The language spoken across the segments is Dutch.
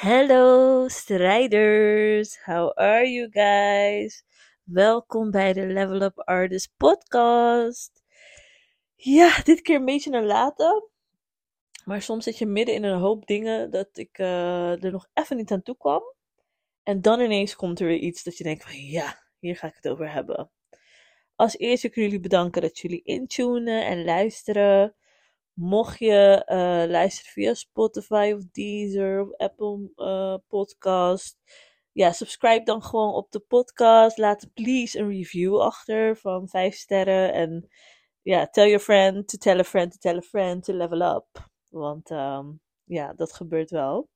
Hello strijders, how are you guys? Welkom bij de Level Up Artist podcast. Ja, dit keer een beetje een late. Maar soms zit je midden in een hoop dingen dat ik uh, er nog even niet aan toe kwam. En dan ineens komt er weer iets dat je denkt van ja, hier ga ik het over hebben. Als eerste ik jullie bedanken dat jullie intunen en luisteren. Mocht je uh, luisteren via Spotify of Deezer of Apple uh, Podcast. Ja, subscribe dan gewoon op de podcast. Laat please een review achter van 5 sterren. En ja, tell your friend to tell a friend to tell a friend to level up. Want um, ja, dat gebeurt wel.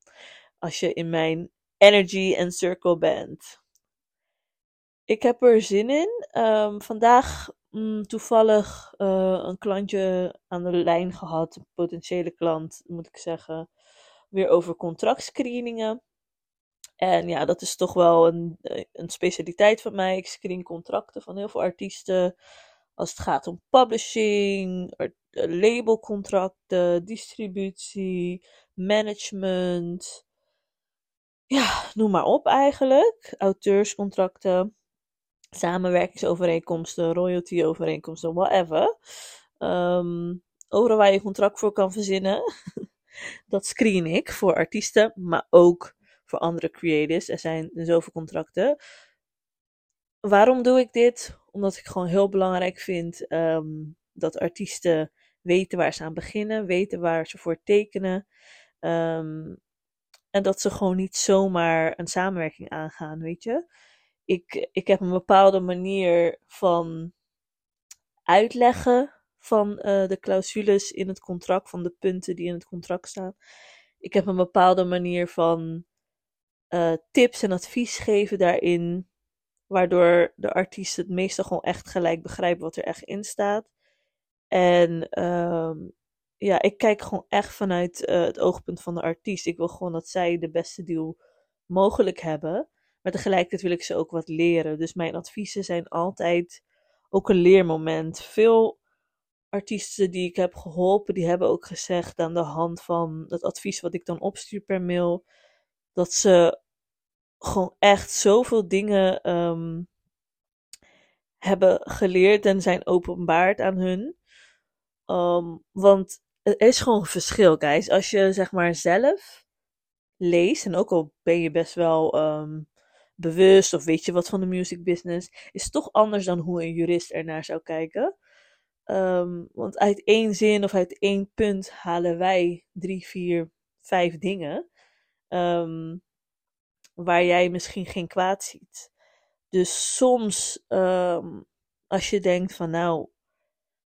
Als je in mijn energy en circle bent. Ik heb er zin in. Um, vandaag mm, toevallig uh, een klantje aan de lijn gehad, een potentiële klant moet ik zeggen, weer over contractscreeningen. En ja, dat is toch wel een, een specialiteit van mij. Ik screen contracten van heel veel artiesten. Als het gaat om publishing, labelcontracten, distributie, management. Ja, noem maar op eigenlijk. Auteurscontracten samenwerkingsovereenkomsten, royalty-overeenkomsten, whatever. Um, overal waar je contract voor kan verzinnen. dat screen ik voor artiesten, maar ook voor andere creators. Er zijn zoveel contracten. Waarom doe ik dit? Omdat ik gewoon heel belangrijk vind um, dat artiesten weten waar ze aan beginnen, weten waar ze voor tekenen. Um, en dat ze gewoon niet zomaar een samenwerking aangaan, weet je ik, ik heb een bepaalde manier van uitleggen van uh, de clausules in het contract, van de punten die in het contract staan. Ik heb een bepaalde manier van uh, tips en advies geven daarin, waardoor de artiest het meestal gewoon echt gelijk begrijpt wat er echt in staat. En um, ja, ik kijk gewoon echt vanuit uh, het oogpunt van de artiest. Ik wil gewoon dat zij de beste deal mogelijk hebben. Maar tegelijkertijd wil ik ze ook wat leren. Dus mijn adviezen zijn altijd ook een leermoment. Veel artiesten die ik heb geholpen, die hebben ook gezegd aan de hand van het advies wat ik dan opstuur per mail, dat ze gewoon echt zoveel dingen um, hebben geleerd en zijn openbaard aan hun. Um, want er is gewoon een verschil, guys. Als je zeg maar zelf leest, en ook al ben je best wel um, bewust of weet je wat van de music business, is toch anders dan hoe een jurist ernaar zou kijken. Um, want uit één zin of uit één punt halen wij drie, vier, vijf dingen um, waar jij misschien geen kwaad ziet. Dus soms, um, als je denkt van nou,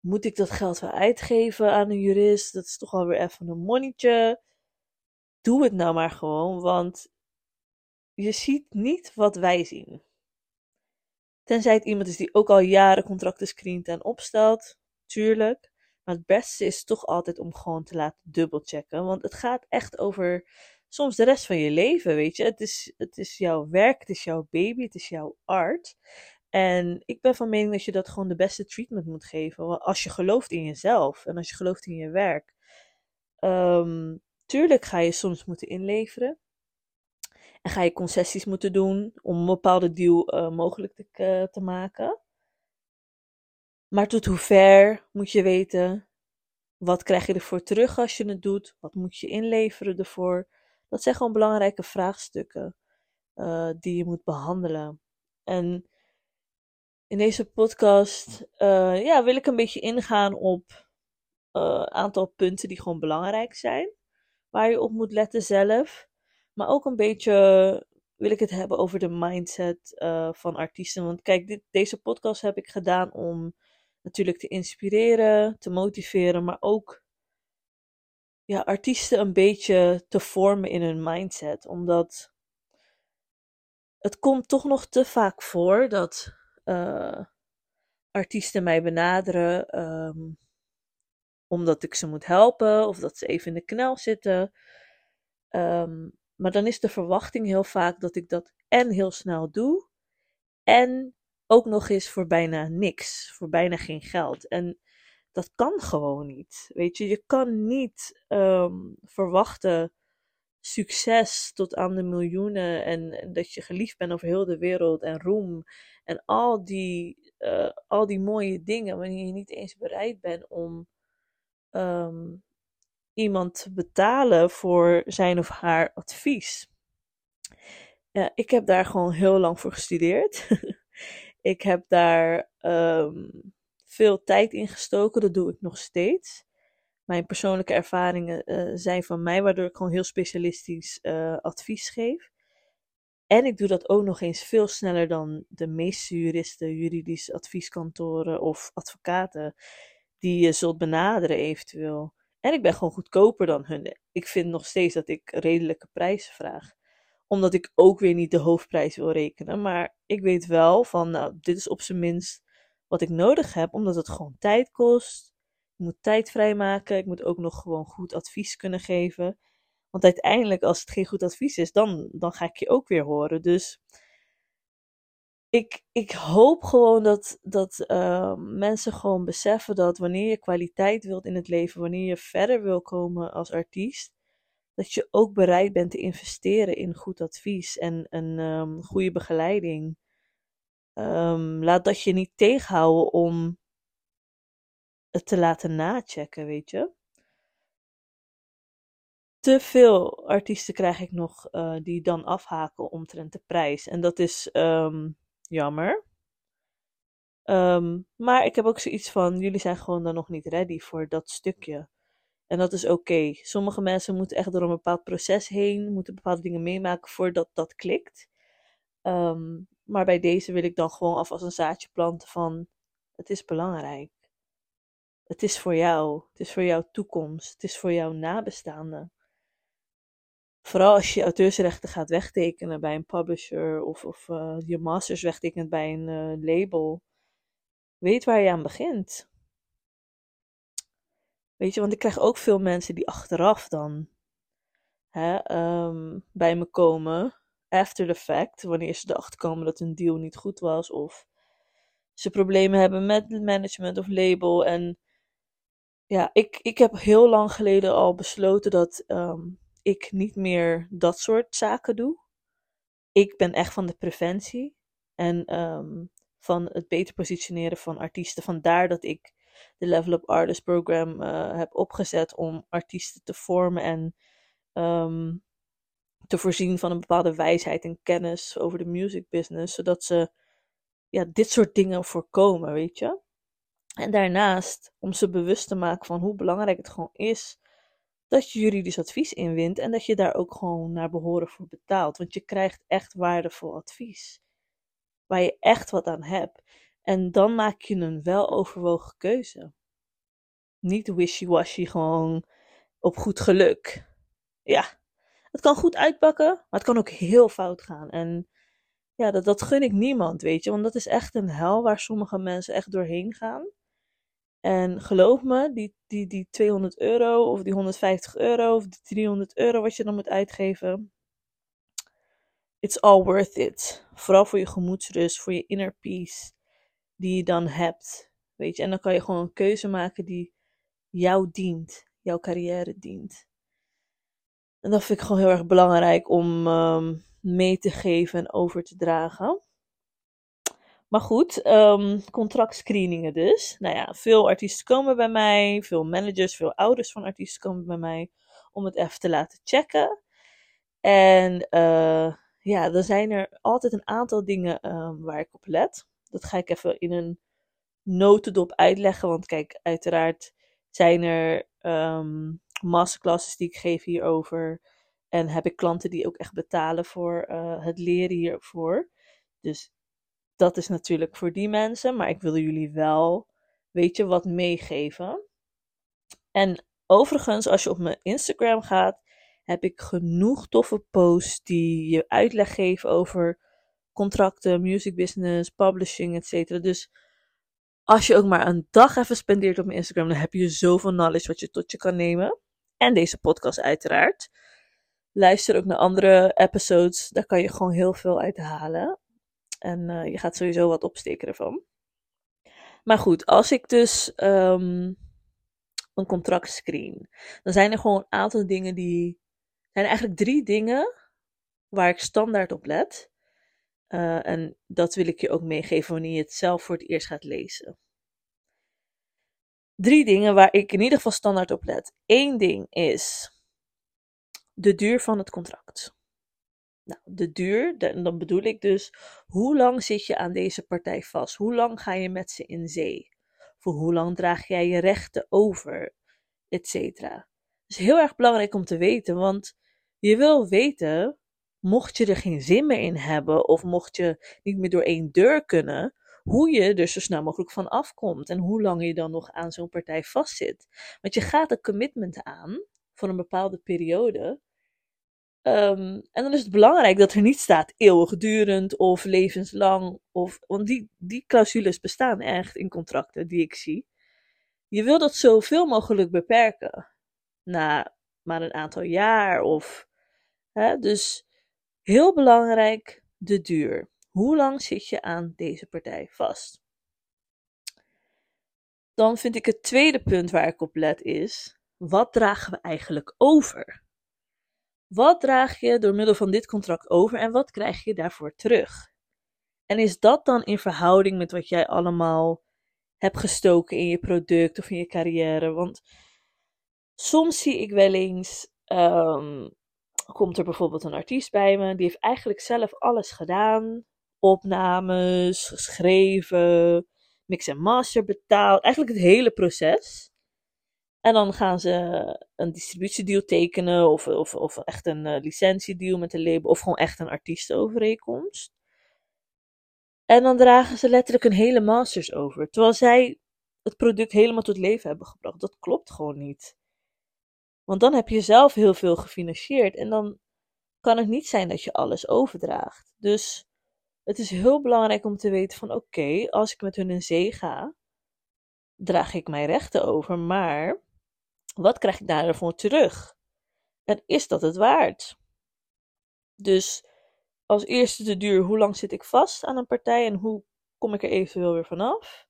moet ik dat geld wel uitgeven aan een jurist? Dat is toch alweer even een monnetje. Doe het nou maar gewoon, want je ziet niet wat wij zien. Tenzij het iemand is die ook al jaren contracten screent en opstelt, tuurlijk. Maar het beste is toch altijd om gewoon te laten dubbelchecken. Want het gaat echt over soms de rest van je leven, weet je. Het is, het is jouw werk, het is jouw baby, het is jouw art. En ik ben van mening dat je dat gewoon de beste treatment moet geven. Als je gelooft in jezelf en als je gelooft in je werk. Um, tuurlijk ga je soms moeten inleveren. En ga je concessies moeten doen om een bepaalde deal uh, mogelijk te, uh, te maken. Maar tot hoe ver moet je weten? Wat krijg je ervoor terug als je het doet? Wat moet je inleveren ervoor? Dat zijn gewoon belangrijke vraagstukken uh, die je moet behandelen. En in deze podcast ja, wil ik een beetje ingaan op een aantal punten die gewoon belangrijk zijn. Waar je op moet letten zelf. Maar ook een beetje wil ik het hebben over de mindset uh, van artiesten. Want kijk, dit, deze podcast heb ik gedaan om natuurlijk te inspireren, te motiveren, maar ook ja, artiesten een beetje te vormen in hun mindset. Omdat het komt toch nog te vaak voor dat uh, artiesten mij benaderen um, omdat ik ze moet helpen of dat ze even in de knel zitten. Um, maar dan is de verwachting heel vaak dat ik dat en heel snel doe. En ook nog eens voor bijna niks. Voor bijna geen geld. En dat kan gewoon niet. Weet je, je kan niet um, verwachten succes tot aan de miljoenen en dat je geliefd bent over heel de wereld en roem en al die, uh, al die mooie dingen wanneer je niet eens bereid bent om um, iemand betalen voor zijn of haar advies. Ik heb daar gewoon heel lang voor gestudeerd. ik heb daar um, veel tijd in gestoken, dat doe ik nog steeds mijn persoonlijke ervaringen uh, zijn van mij, waardoor ik gewoon heel specialistisch uh, advies geef. En ik doe dat ook nog eens veel sneller dan de meeste juristen, juridische advieskantoren of advocaten die je zult benaderen eventueel. En ik ben gewoon goedkoper dan hun. Ik vind nog steeds dat ik redelijke prijzen vraag. Omdat ik ook weer niet de hoofdprijs wil rekenen. Maar ik weet wel van, nou, dit is op zijn minst wat ik nodig heb, omdat het gewoon tijd kost. Ik moet tijd vrijmaken. Ik moet ook nog gewoon goed advies kunnen geven. Want uiteindelijk, als het geen goed advies is, dan, dan ga ik je ook weer horen. Dus ik, ik hoop gewoon dat, dat uh, mensen gewoon beseffen dat wanneer je kwaliteit wilt in het leven, wanneer je verder wil komen als artiest, dat je ook bereid bent te investeren in goed advies en een um, goede begeleiding. Um, laat dat je niet tegenhouden om het te laten nachecken, weet je. Te veel artiesten krijg ik nog uh, die dan afhaken omtrent de prijs. En dat is um, jammer. Um, maar ik heb ook zoiets van: jullie zijn gewoon dan nog niet ready voor dat stukje. En dat is oké. Sommige mensen moeten echt door een bepaald proces heen, moeten bepaalde dingen meemaken voordat dat klikt. Um, maar bij deze wil ik dan gewoon alvast een zaadje planten van: het is belangrijk. Het is voor jou. Het is voor jouw toekomst. Het is voor jouw nabestaanden. Vooral als je auteursrechten gaat wegtekenen bij een publisher of, of uh, je masters wegtekent bij een uh, label. Weet waar je aan begint. Weet je, want ik krijg ook veel mensen die achteraf dan hè, um, bij me komen. After the fact, wanneer ze erachter komen dat een deal niet goed was. Of ze problemen hebben met management of label. En ja, ik, ik heb heel lang geleden al besloten dat um, ik niet meer dat soort zaken doe. Ik ben echt van de preventie en um, van het beter positioneren van artiesten. Vandaar dat ik de Level Up Artist Program uh, heb opgezet om artiesten te vormen en um, te voorzien van een bepaalde wijsheid en kennis over de music business, zodat ze ja, dit soort dingen voorkomen, weet je. En daarnaast om ze bewust te maken van hoe belangrijk het gewoon is dat je juridisch advies inwint en dat je daar ook gewoon naar behoren voor betaalt. Want je krijgt echt waardevol advies. Waar je echt wat aan hebt. En dan maak je een weloverwogen keuze. Niet wishy-washy, gewoon op goed geluk. Ja, het kan goed uitpakken, maar het kan ook heel fout gaan. En ja, dat, dat gun ik niemand, weet je. Want dat is echt een hel waar sommige mensen echt doorheen gaan. En geloof me, die, die, die 200 euro of die 150 euro of die 300 euro wat je dan moet uitgeven. It's all worth it. Vooral voor je gemoedsrust, voor je inner peace die je dan hebt. Weet je, en dan kan je gewoon een keuze maken die jou dient, jouw carrière dient. En dat vind ik gewoon heel erg belangrijk om um, mee te geven en over te dragen. Maar goed, um, contractscreeningen dus. Nou ja, veel artiesten komen bij mij, veel managers, veel ouders van artiesten komen bij mij om het even te laten checken. En uh, ja, dan zijn er altijd een aantal dingen um, waar ik op let. Dat ga ik even in een notendop uitleggen, want kijk, uiteraard zijn er um, masterclasses die ik geef hierover. En heb ik klanten die ook echt betalen voor uh, het leren hiervoor. Dus dat is natuurlijk voor die mensen, maar ik wilde jullie wel, weet je, wat meegeven. En overigens, als je op mijn Instagram gaat, heb ik genoeg toffe posts die je uitleg geven over contracten, music business, publishing, etc. Dus als je ook maar een dag even spendeert op mijn Instagram, dan heb je zoveel knowledge wat je tot je kan nemen. En deze podcast uiteraard. Luister ook naar andere episodes, daar kan je gewoon heel veel uit halen. En uh, je gaat sowieso wat opsteken ervan. Maar goed, als ik dus um, een contract screen, dan zijn er gewoon een aantal dingen die zijn eigenlijk drie dingen waar ik standaard op let. Uh, en dat wil ik je ook meegeven wanneer je het zelf voor het eerst gaat lezen. Drie dingen waar ik in ieder geval standaard op let. Eén ding is de duur van het contract. Nou, de duur, dan bedoel ik dus hoe lang zit je aan deze partij vast? Hoe lang ga je met ze in zee? Voor hoe lang draag jij je rechten over? Etcetera. Het is heel erg belangrijk om te weten, want je wil weten, mocht je er geen zin meer in hebben of mocht je niet meer door één deur kunnen, hoe je er zo snel mogelijk van afkomt en hoe lang je dan nog aan zo'n partij vastzit. Want je gaat een commitment aan voor een bepaalde periode Ehm, en dan is het belangrijk dat er niet staat eeuwigdurend of levenslang. Of, want die, die clausules bestaan echt in contracten die ik zie. Je wil dat zoveel mogelijk beperken. Na maar een aantal jaar of. Hè, dus heel belangrijk de duur. Hoe lang zit je aan deze partij vast? Dan vind ik het tweede punt waar ik op let is: wat dragen we eigenlijk over? Wat draag je door middel van dit contract over en wat krijg je daarvoor terug? En is dat dan in verhouding met wat jij allemaal hebt gestoken in je product of in je carrière? Want soms zie ik wel eens, um, komt er bijvoorbeeld een artiest bij me, die heeft eigenlijk zelf alles gedaan. Opnames, geschreven, mix en master betaald, eigenlijk het hele proces. En dan gaan ze een distributiedeal tekenen of, of, of echt een uh, licentiedeal met een label of gewoon echt een artiestenovereenkomst. En dan dragen ze letterlijk een hele masters over. Terwijl zij het product helemaal tot leven hebben gebracht. Dat klopt gewoon niet. Want dan heb je zelf heel veel gefinancierd en dan kan het niet zijn dat je alles overdraagt. Dus het is heel belangrijk om te weten van oké, als ik met hun in zee ga, draag ik mijn rechten over, maar wat krijg ik daarvoor terug? En is dat het waard? Dus als eerste de duur, hoe lang zit ik vast aan een partij en hoe kom ik er eventueel weer vanaf?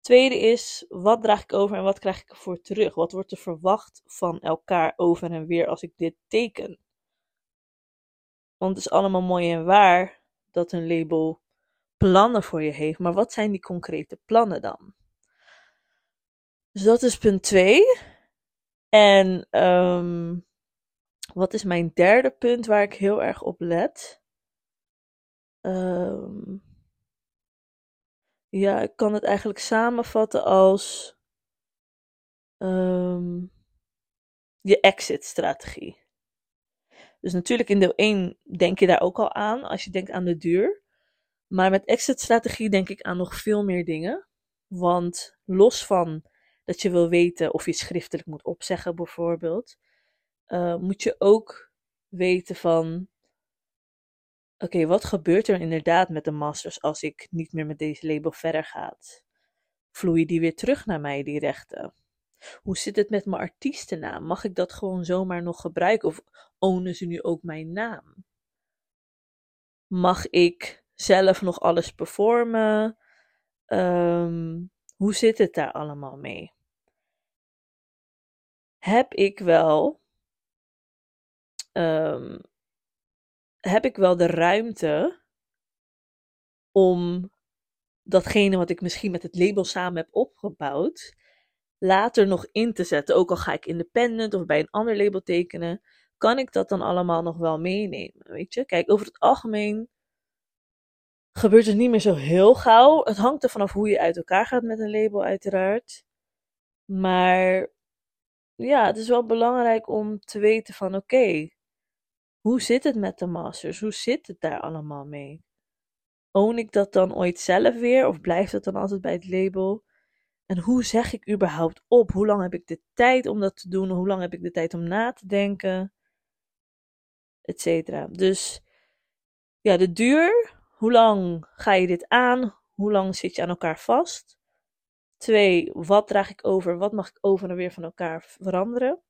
Tweede is, wat draag ik over en wat krijg ik ervoor terug? Wat wordt er verwacht van elkaar over en weer als ik dit teken? Want het is allemaal mooi en waar dat een label plannen voor je heeft, maar wat zijn die concrete plannen dan? Dus dat is punt 2. En um, wat is mijn derde punt waar ik heel erg op let? Um, ja, ik kan het eigenlijk samenvatten als um, je exit-strategie. Dus natuurlijk in deel 1 denk je daar ook al aan als je denkt aan de duur. Maar met exit-strategie denk ik aan nog veel meer dingen. Want los van dat je wil weten of je schriftelijk moet opzeggen, bijvoorbeeld, uh, moet je ook weten van. Oké, wat gebeurt er inderdaad met de masters als ik niet meer met deze label verder ga? Vloeien die weer terug naar mij, die rechten? Hoe zit het met mijn artiestennaam? Mag ik dat gewoon zomaar nog gebruiken? Of ownen ze nu ook mijn naam? Mag ik zelf nog alles performen? Um, hoe zit het daar allemaal mee? Heb ik wel. Um, heb ik wel de ruimte om datgene wat ik misschien met het label samen heb opgebouwd, later nog in te zetten. Ook al ga ik independent of bij een ander label tekenen, kan ik dat dan allemaal nog wel meenemen. Weet je, kijk, over het algemeen gebeurt het niet meer zo heel gauw. Het hangt er vanaf hoe je uit elkaar gaat met een label, uiteraard. Maar ja, het is wel belangrijk om te weten van oké, hoe zit het met de masters? Hoe zit het daar allemaal mee? Own ik dat dan ooit zelf weer of blijft het dan altijd bij het label? En hoe zeg ik überhaupt op? Hoe lang heb ik de tijd om dat te doen? Hoe lang heb ik de tijd om na te denken? Etcetera. Dus ja, de duur. Hoe lang ga je dit aan? Hoe lang zit je aan elkaar vast? Twee, wat draag ik over? Wat mag ik over en weer van elkaar veranderen?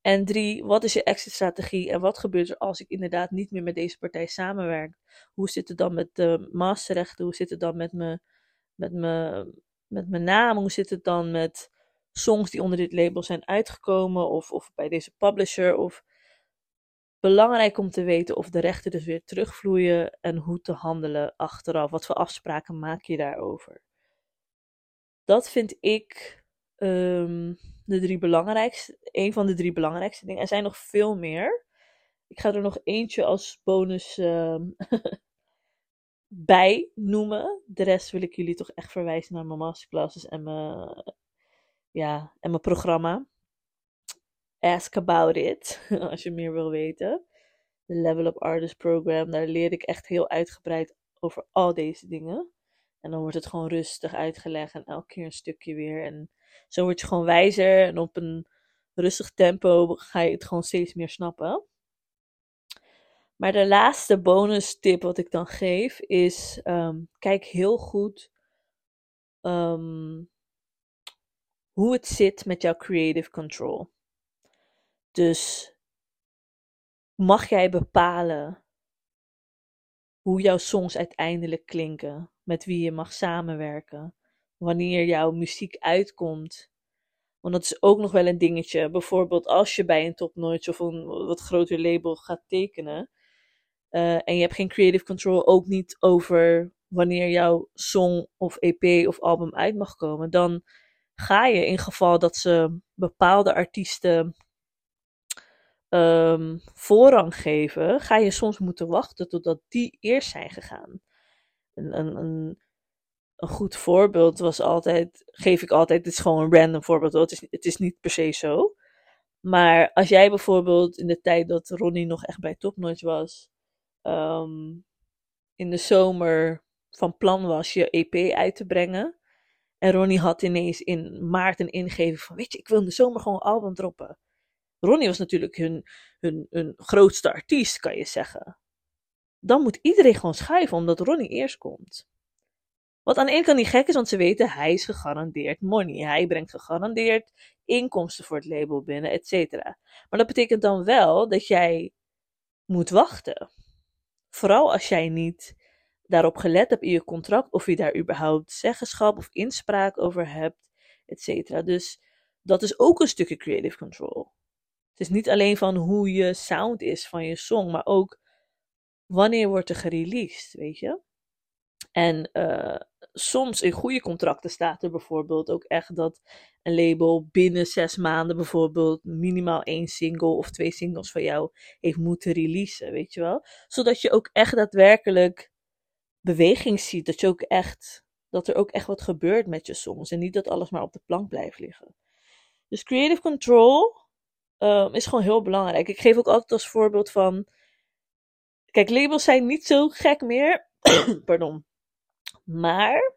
En drie, wat is je exit-strategie en wat gebeurt er als ik inderdaad niet meer met deze partij samenwerk? Hoe zit het dan met de masterrechten? Hoe zit het dan met, me, met, me, met mijn naam? Hoe zit het dan met songs die onder dit label zijn uitgekomen? Of, of bij deze publisher? Of belangrijk om te weten of de rechten dus weer terugvloeien en hoe te handelen achteraf. Wat voor afspraken maak je daarover? Dat vind ik ehm, de drie belangrijkste, een van de drie belangrijkste dingen. Er zijn nog veel meer. Ik ga er nog eentje als bonus ehm, bij noemen. De rest wil ik jullie toch echt verwijzen naar mijn masterclasses en mijn, ja, en mijn programma. Ask About It, als je meer wil weten. De Level Up Artist Program, daar leer ik echt heel uitgebreid over al deze dingen. En dan wordt het gewoon rustig uitgelegd en elke keer een stukje weer. En zo word je gewoon wijzer en op een rustig tempo ga je het gewoon steeds meer snappen. Maar de laatste bonus tip wat ik dan geef is: ehm, kijk heel goed ehm, hoe het zit met jouw creative control. Dus mag jij bepalen hoe jouw songs uiteindelijk klinken, met wie je mag samenwerken, wanneer jouw muziek uitkomt. Want dat is ook nog wel een dingetje. Bijvoorbeeld als je bij een topnotch of een wat groter label gaat tekenen. Uh, en je hebt geen creative control ook niet over wanneer jouw song of EP of album uit mag komen. Dan ga je in geval dat ze bepaalde artiesten um, voorrang geven, ga je soms moeten wachten totdat die eerst zijn gegaan. Een, een, een, een goed voorbeeld was altijd, geef ik altijd, het is gewoon een random voorbeeld, het is, het is niet per se zo. Maar als jij bijvoorbeeld in de tijd dat Ronnie nog echt bij Topnotch was, um, in de zomer van plan was je EP uit te brengen. En Ronnie had ineens in maart een ingeving van, weet je, ik wil in de zomer gewoon album droppen. Ronnie was natuurlijk hun, hun, hun grootste artiest, kan je zeggen. Dan moet iedereen gewoon schuiven omdat Ronnie eerst komt. Wat aan de ene kant niet gek is, want ze weten hij is gegarandeerd money. Hij brengt gegarandeerd inkomsten voor het label binnen, et cetera. Maar dat betekent dan wel dat jij moet wachten. Vooral als jij niet daarop gelet hebt in je contract of je daar überhaupt zeggenschap of inspraak over hebt, et cetera. Dus dat is ook een stukje creative control. Het is niet alleen van hoe je sound is van je song, maar ook wanneer wordt er gereleased, weet je? En uh, soms in goede contracten staat er bijvoorbeeld ook echt dat een label binnen zes maanden bijvoorbeeld minimaal één single of twee singles van jou heeft moeten releasen, weet je wel? Zodat je ook echt daadwerkelijk beweging ziet, dat je ook echt, dat er ook echt wat gebeurt met je songs en niet dat alles maar op de plank blijft liggen. Dus creative control um, is gewoon heel belangrijk. Ik geef ook altijd als voorbeeld van. Kijk, labels zijn niet zo gek meer. Pardon. Maar.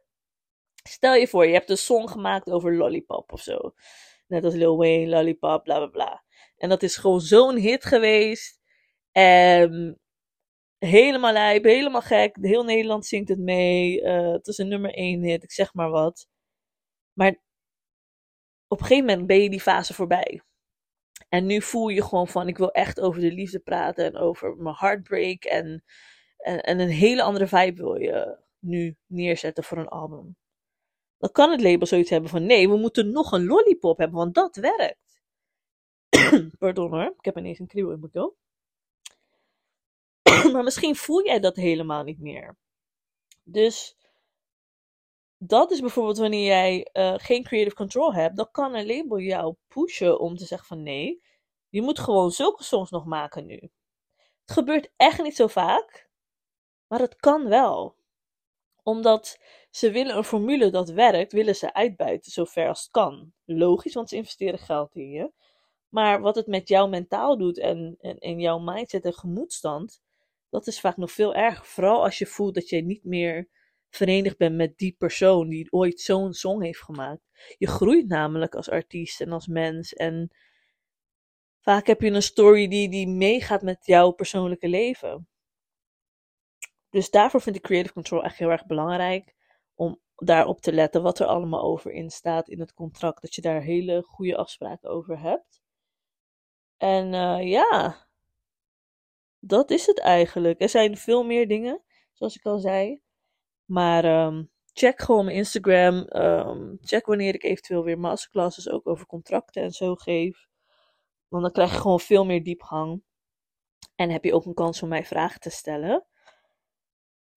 Stel je voor, je hebt een song gemaakt over Lollipop of zo. Net als Lil Wayne, Lollipop, bla bla bla. En dat is gewoon zo'n hit geweest. En helemaal lijp, helemaal gek. Heel Nederland zingt het mee. Uh, het is een nummer 1 hit, ik zeg maar wat. Maar op een gegeven moment ben je die fase voorbij. En nu voel je gewoon van, ik wil echt over de liefde praten en over mijn heartbreak. En, en, en een hele andere vibe wil je nu neerzetten voor een album. Dan kan het label zoiets hebben van, nee, we moeten nog een lollipop hebben, want dat werkt. Pardon hoor, ik heb ineens een kriebel in mijn keel. maar misschien voel jij dat helemaal niet meer. Dus dat is bijvoorbeeld wanneer jij uh, geen creative control hebt, dan kan een label jou pushen om te zeggen van nee, je moet gewoon zulke songs nog maken nu. Het gebeurt echt niet zo vaak, maar het kan wel. Omdat ze willen een formule dat werkt, willen ze uitbuiten zover als het kan. Logisch, want ze investeren geld in je. Maar wat het met jou mentaal doet en, en, en jouw mindset en gemoedstand, dat is vaak nog veel erger. Vooral als je voelt dat je niet meer verenigd bent met die persoon die ooit zo'n song heeft gemaakt. Je groeit namelijk als artiest en als mens. En vaak heb je een story die, die meegaat met jouw persoonlijke leven. Dus daarvoor vind ik creative control echt heel erg belangrijk. Om daarop te letten wat er allemaal over in staat in het contract. Dat je daar hele goede afspraken over hebt. En uh, ja, dat is het eigenlijk. Er zijn veel meer dingen, zoals ik al zei. Maar um, check gewoon mijn Instagram. Um, check wanneer ik eventueel weer masterclasses ook over contracten en zo geef. Want dan krijg je gewoon veel meer diepgang. En heb je ook een kans om mij vragen te stellen.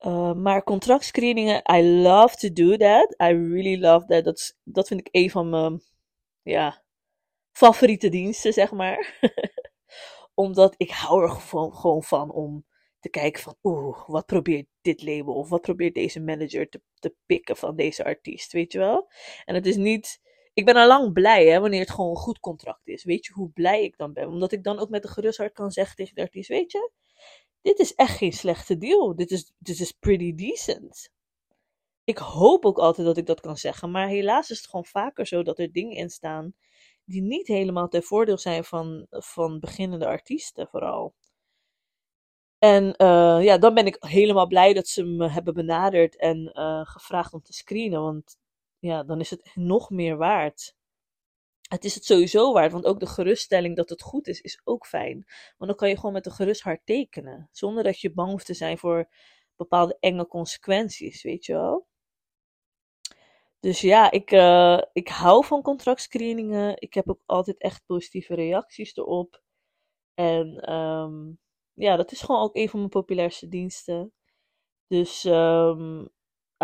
Uh, maar contractscreeningen, I love to do that. I really love that. Dat, vind ik een van mijn ja, favoriete diensten, zeg maar. Omdat ik hou er gewoon van om te kijken van, oeh, wat probeert dit label of wat probeert deze manager te, te pikken van deze artiest, weet je wel? En het is niet, ik ben al lang blij hè, wanneer het gewoon een goed contract is. Weet je hoe blij ik dan ben? Omdat ik dan ook met een gerust hart kan zeggen tegen de artiest, weet je, dit is echt geen slechte deal. Dit is, dit is pretty decent. Ik hoop ook altijd dat ik dat kan zeggen, maar helaas is het gewoon vaker zo dat er dingen in staan die niet helemaal ten voordeel zijn van, van beginnende artiesten vooral. En uh, ja, dan ben ik helemaal blij dat ze me hebben benaderd en uh, gevraagd om te screenen. Want ja, dan is het nog meer waard. Het is het sowieso waard, want ook de geruststelling dat het goed is, is ook fijn. Want dan kan je gewoon met een gerust hart tekenen. Zonder dat je bang hoeft te zijn voor bepaalde enge consequenties, weet je wel. Dus ja, ik, uh, ik hou van contractscreeningen. Ik heb ook altijd echt positieve reacties erop. En um, ja, dat is gewoon ook een van mijn populairste diensten. Dus um,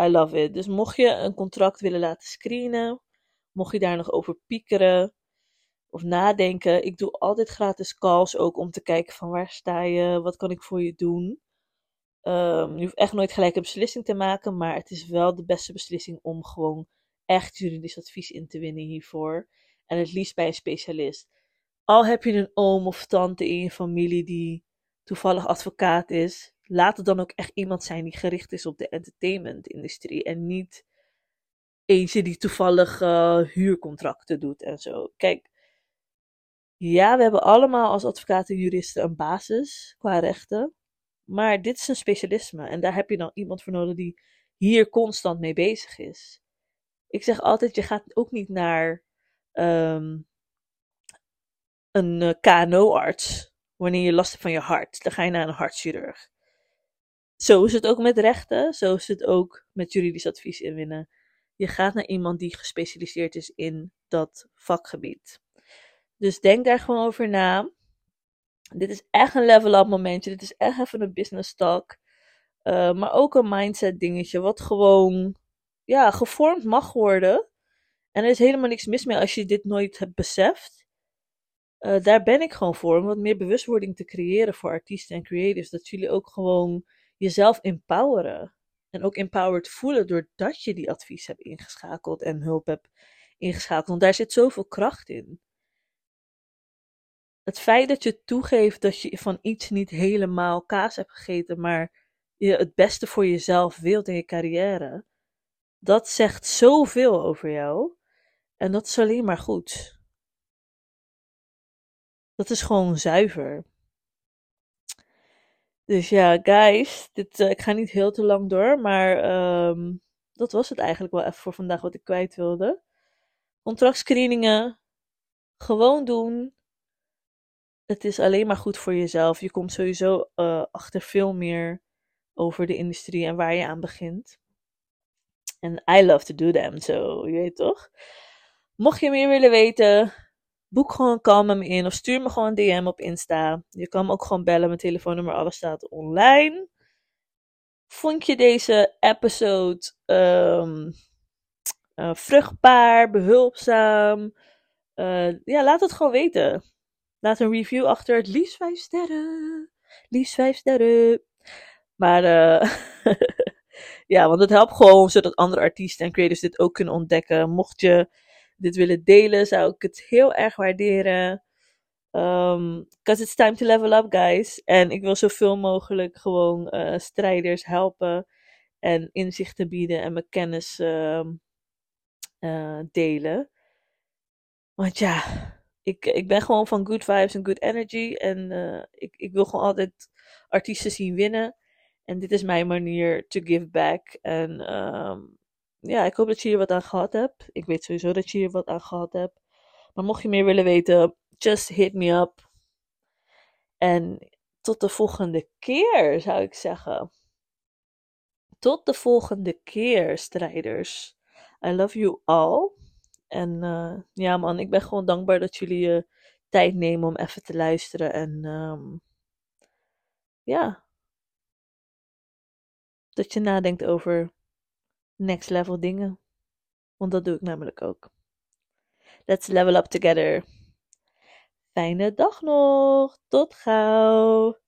I love it. Dus mocht je een contract willen laten screenen, mocht je daar nog over piekeren of nadenken, ik doe altijd gratis calls ook om te kijken van waar sta je, wat kan ik voor je doen. Um, je hoeft echt nooit gelijk een beslissing te maken, maar het is wel de beste beslissing om gewoon echt juridisch advies in te winnen hiervoor. En het liefst bij een specialist. Al heb je een oom of tante in je familie die toevallig advocaat is, laat het dan ook echt iemand zijn die gericht is op de entertainment-industrie en niet eentje die toevallig uh, huurcontracten doet en zo. Kijk, ja, we hebben allemaal als advocaten en juristen een basis qua rechten, maar dit is een specialisme en daar heb je dan iemand voor nodig die hier constant mee bezig is. Ik zeg altijd, je gaat ook niet naar um, een eh, KNO-arts wanneer je last hebt van je hart. Dan ga je naar een hartchirurg. Zo is het ook met rechten. Zo is het ook met juridisch advies inwinnen. Je gaat naar iemand die gespecialiseerd is in dat vakgebied. Dus denk daar gewoon over na. Dit is echt een level-up momentje. Dit is echt even een business talk. Uh, maar ook een mindset dingetje. Wat gewoon ja, gevormd mag worden. En er is helemaal niks mis mee als je dit nooit hebt beseft. Uh, daar ben ik gewoon voor. Om wat meer bewustwording te creëren voor artiesten en creatives. Dat jullie ook gewoon jezelf empoweren. En ook empowered voelen doordat je die advies hebt ingeschakeld en hulp hebt ingeschakeld. Want daar zit zoveel kracht in. Het feit dat je toegeeft dat je van iets niet helemaal kaas hebt gegeten, maar je het beste voor jezelf wilt in je carrière, dat zegt zoveel over jou. En dat is alleen maar goed. Dat is gewoon zuiver. Dus ja, guys, dit, uh, ik ga niet heel te lang door, maar um, dat was het eigenlijk wel even voor vandaag wat ik kwijt wilde. Contractscreeningen, gewoon doen. Het is alleen maar goed voor jezelf. Je komt sowieso uh, achter veel meer over de industrie en waar je aan begint. En I love to do them, zo, je weet toch? Mocht je meer willen weten, boek gewoon call met me in of stuur me gewoon een DM op Insta. Je kan me ook gewoon bellen. Mijn telefoonnummer, alles staat online. Vond je deze episode um, uh, vruchtbaar, behulpzaam? Uh, ja, laat het gewoon weten. Laat een review achter. Het liefst 5 sterren. Liefst 5 sterren. Maar uh, ja, want het helpt gewoon zodat andere artiesten en creators dit ook kunnen ontdekken. Mocht je dit willen delen, zou ik het heel erg waarderen. Um, Because it's time to level up, guys. En ik wil zoveel mogelijk gewoon uh, strijders helpen en inzichten bieden en mijn kennis uh, uh, delen. Want ja, ik, ik ben gewoon van good vibes en good energy. En uh, ik, ik wil gewoon altijd artiesten zien winnen. En dit is mijn manier to give back. En um, ja, ik hoop dat je hier wat aan gehad hebt. Ik weet sowieso dat je hier wat aan gehad hebt. Maar mocht je meer willen weten, just hit me up. En tot de volgende keer, zou ik zeggen. Tot de volgende keer, strijders. I love you all. En uh, ja, man, ik ben gewoon dankbaar dat jullie je tijd nemen om even te luisteren. En um, ja, dat je nadenkt over next level dingen. Want dat doe ik namelijk ook. Let's level up together. Fijne dag nog. Tot gauw.